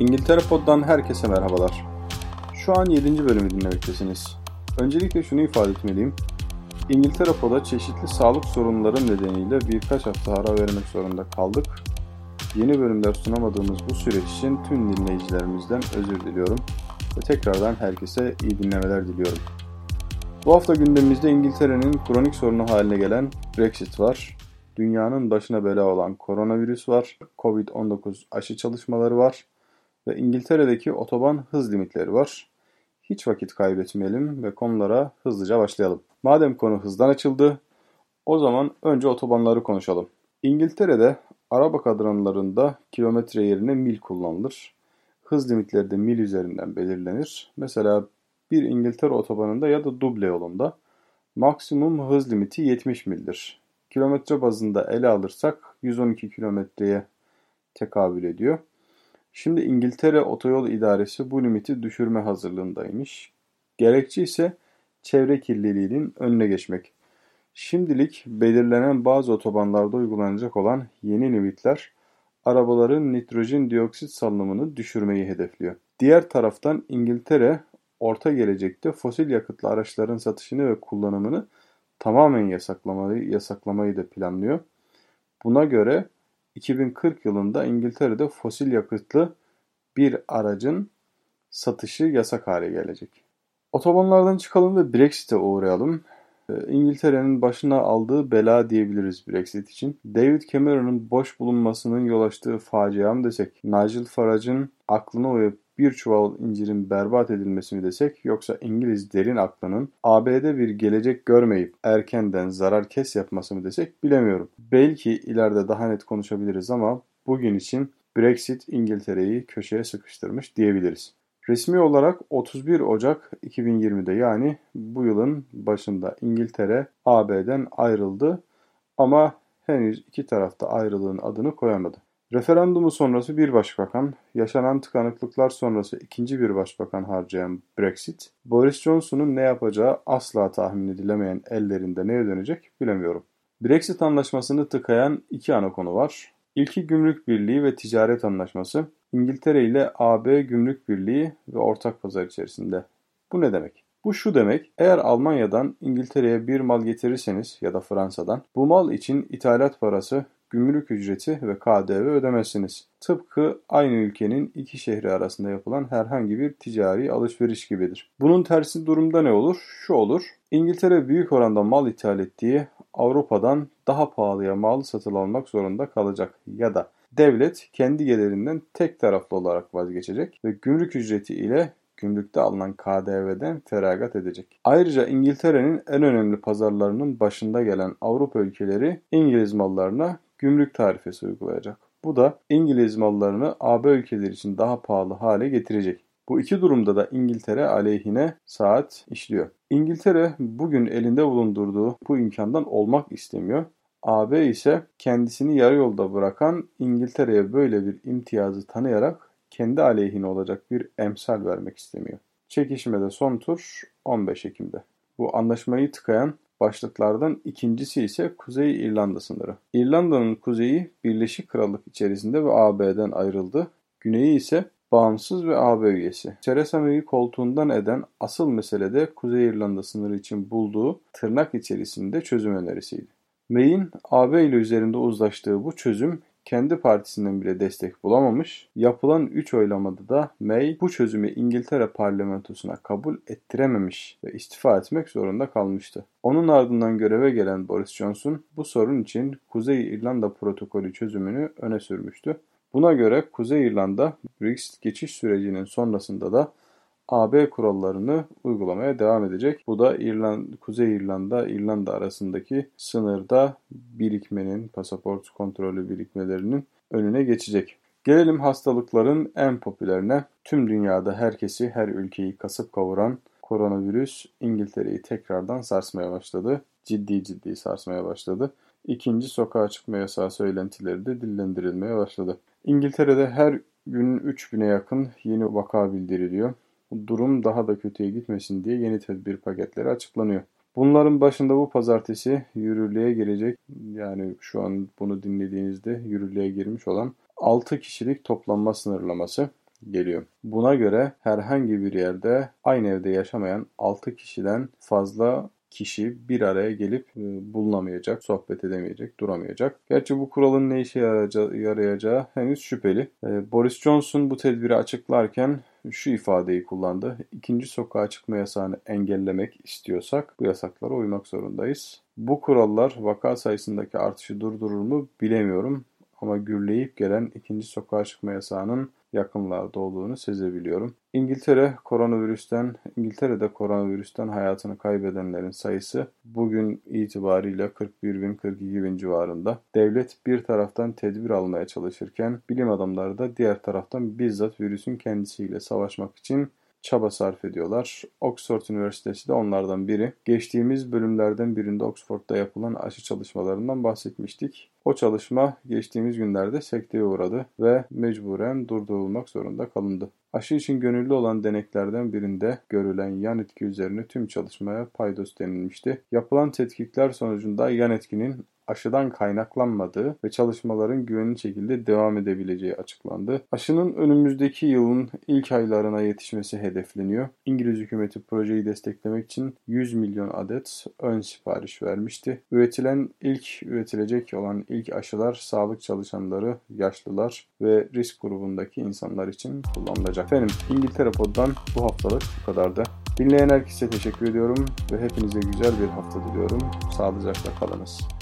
İngiltere Pod'dan herkese merhabalar. Şu an 7. bölümü dinlemektesiniz. Öncelikle şunu ifade etmeliyim. İngiltere Pod'a çeşitli sağlık sorunları nedeniyle birkaç hafta ara vermek zorunda kaldık. Yeni bölümler sunamadığımız bu süreç için tüm dinleyicilerimizden özür diliyorum ve tekrardan herkese iyi dinlemeler diliyorum. Bu hafta gündemimizde İngiltere'nin kronik sorunu haline gelen Brexit var. Dünyanın başına bela olan koronavirüs var. Covid-19 aşı çalışmaları var. Ve İngiltere'deki otoban hız limitleri var. Hiç vakit kaybetmeyelim ve konulara hızlıca başlayalım. Madem konu hızdan açıldı, o zaman önce otobanları konuşalım. İngiltere'de araba kadranlarında kilometre yerine mil kullanılır. Hız limitleri de mil üzerinden belirlenir. Mesela bir İngiltere otobanında ya da duble yolunda maksimum hız limiti 70 mildir. Kilometre bazında ele alırsak 112 kilometreye tekabül ediyor. Şimdi İngiltere Otoyol İdaresi bu limiti düşürme hazırlığındaymış. Gerekçe ise çevre kirliliğinin önüne geçmek. Şimdilik belirlenen bazı otobanlarda uygulanacak olan yeni limitler arabaların nitrojen dioksit salınımını düşürmeyi hedefliyor. Diğer taraftan İngiltere orta gelecekte fosil yakıtlı araçların satışını ve kullanımını tamamen yasaklamayı, yasaklamayı da planlıyor. Buna göre 2040 yılında İngiltere'de fosil yakıtlı bir aracın satışı yasak hale gelecek. Otobanlardan çıkalım ve Brexit'e uğrayalım. Ee, İngiltere'nin başına aldığı bela diyebiliriz Brexit için. David Cameron'ın boş bulunmasının yol açtığı facia mı desek, Nigel Farage'ın aklına uyup bir çuval incirin berbat edilmesi mi desek yoksa İngiliz derin aklının AB'de bir gelecek görmeyip erkenden zarar kes yapması mı desek bilemiyorum. Belki ileride daha net konuşabiliriz ama bugün için Brexit İngiltere'yi köşeye sıkıştırmış diyebiliriz. Resmi olarak 31 Ocak 2020'de yani bu yılın başında İngiltere AB'den ayrıldı ama henüz iki tarafta ayrılığın adını koyamadı. Referandumu sonrası bir başbakan, yaşanan tıkanıklıklar sonrası ikinci bir başbakan harcayan Brexit, Boris Johnson'un ne yapacağı asla tahmin edilemeyen ellerinde neye dönecek bilemiyorum. Brexit anlaşmasını tıkayan iki ana konu var. İlki Gümrük Birliği ve Ticaret Anlaşması, İngiltere ile AB Gümrük Birliği ve ortak pazar içerisinde. Bu ne demek? Bu şu demek, eğer Almanya'dan İngiltere'ye bir mal getirirseniz ya da Fransa'dan, bu mal için ithalat parası gümrük ücreti ve KDV ödemezsiniz. Tıpkı aynı ülkenin iki şehri arasında yapılan herhangi bir ticari alışveriş gibidir. Bunun tersi durumda ne olur? Şu olur. İngiltere büyük oranda mal ithal ettiği Avrupa'dan daha pahalıya mal satın almak zorunda kalacak ya da devlet kendi gelirinden tek taraflı olarak vazgeçecek ve gümrük ücreti ile gümrükte alınan KDV'den feragat edecek. Ayrıca İngiltere'nin en önemli pazarlarının başında gelen Avrupa ülkeleri İngiliz mallarına gümrük tarifesi uygulayacak. Bu da İngiliz mallarını AB ülkeleri için daha pahalı hale getirecek. Bu iki durumda da İngiltere aleyhine saat işliyor. İngiltere bugün elinde bulundurduğu bu imkandan olmak istemiyor. AB ise kendisini yarı yolda bırakan İngiltere'ye böyle bir imtiyazı tanıyarak kendi aleyhine olacak bir emsal vermek istemiyor. Çekişmede son tur 15 Ekim'de. Bu anlaşmayı tıkayan başlıklardan ikincisi ise Kuzey İrlanda sınırı. İrlanda'nın kuzeyi Birleşik Krallık içerisinde ve AB'den ayrıldı. Güneyi ise bağımsız ve AB üyesi. Theresa May'i koltuğundan eden asıl mesele de Kuzey İrlanda sınırı için bulduğu tırnak içerisinde çözüm önerisiydi. May'in AB ile üzerinde uzlaştığı bu çözüm kendi partisinden bile destek bulamamış. Yapılan 3 oylamada da May bu çözümü İngiltere parlamentosuna kabul ettirememiş ve istifa etmek zorunda kalmıştı. Onun ardından göreve gelen Boris Johnson bu sorun için Kuzey İrlanda protokolü çözümünü öne sürmüştü. Buna göre Kuzey İrlanda Brexit geçiş sürecinin sonrasında da AB kurallarını uygulamaya devam edecek. Bu da İrlanda, Kuzey İrlanda, İrlanda arasındaki sınırda birikmenin, pasaport kontrolü birikmelerinin önüne geçecek. Gelelim hastalıkların en popülerine. Tüm dünyada herkesi, her ülkeyi kasıp kavuran koronavirüs İngiltere'yi tekrardan sarsmaya başladı. Ciddi ciddi sarsmaya başladı. İkinci sokağa çıkma yasağı söylentileri de dillendirilmeye başladı. İngiltere'de her gün 3000'e yakın yeni vaka bildiriliyor durum daha da kötüye gitmesin diye yeni tedbir paketleri açıklanıyor. Bunların başında bu pazartesi yürürlüğe girecek yani şu an bunu dinlediğinizde yürürlüğe girmiş olan 6 kişilik toplanma sınırlaması. geliyor. Buna göre herhangi bir yerde aynı evde yaşamayan 6 kişiden fazla kişi bir araya gelip e, bulunamayacak, sohbet edemeyecek, duramayacak. Gerçi bu kuralın ne işe yarayacağı, henüz şüpheli. E, Boris Johnson bu tedbiri açıklarken şu ifadeyi kullandı. İkinci sokağa çıkma yasağını engellemek istiyorsak bu yasaklara uymak zorundayız. Bu kurallar vaka sayısındaki artışı durdurur mu bilemiyorum ama gürleyip gelen ikinci sokağa çıkma yasağının yakınlarda olduğunu sezebiliyorum. İngiltere koronavirüsten İngiltere'de koronavirüsten hayatını kaybedenlerin sayısı bugün itibariyle 41 bin 42 bin civarında. Devlet bir taraftan tedbir almaya çalışırken bilim adamları da diğer taraftan bizzat virüsün kendisiyle savaşmak için çaba sarf ediyorlar. Oxford Üniversitesi de onlardan biri. Geçtiğimiz bölümlerden birinde Oxford'da yapılan aşı çalışmalarından bahsetmiştik. O çalışma geçtiğimiz günlerde sekteye uğradı ve mecburen durdurulmak zorunda kalındı. Aşı için gönüllü olan deneklerden birinde görülen yan etki üzerine tüm çalışmaya paydos denilmişti. Yapılan tetkikler sonucunda yan etkinin aşıdan kaynaklanmadığı ve çalışmaların güvenli şekilde devam edebileceği açıklandı. Aşının önümüzdeki yılın ilk aylarına yetişmesi hedefleniyor. İngiliz hükümeti projeyi desteklemek için 100 milyon adet ön sipariş vermişti. Üretilen ilk üretilecek olan ilk aşılar sağlık çalışanları, yaşlılar ve risk grubundaki insanlar için kullanılacak. Efendim İngiltere Pod'dan bu haftalık bu kadardı. Dinleyen herkese teşekkür ediyorum ve hepinize güzel bir hafta diliyorum. Sağlıcakla kalınız.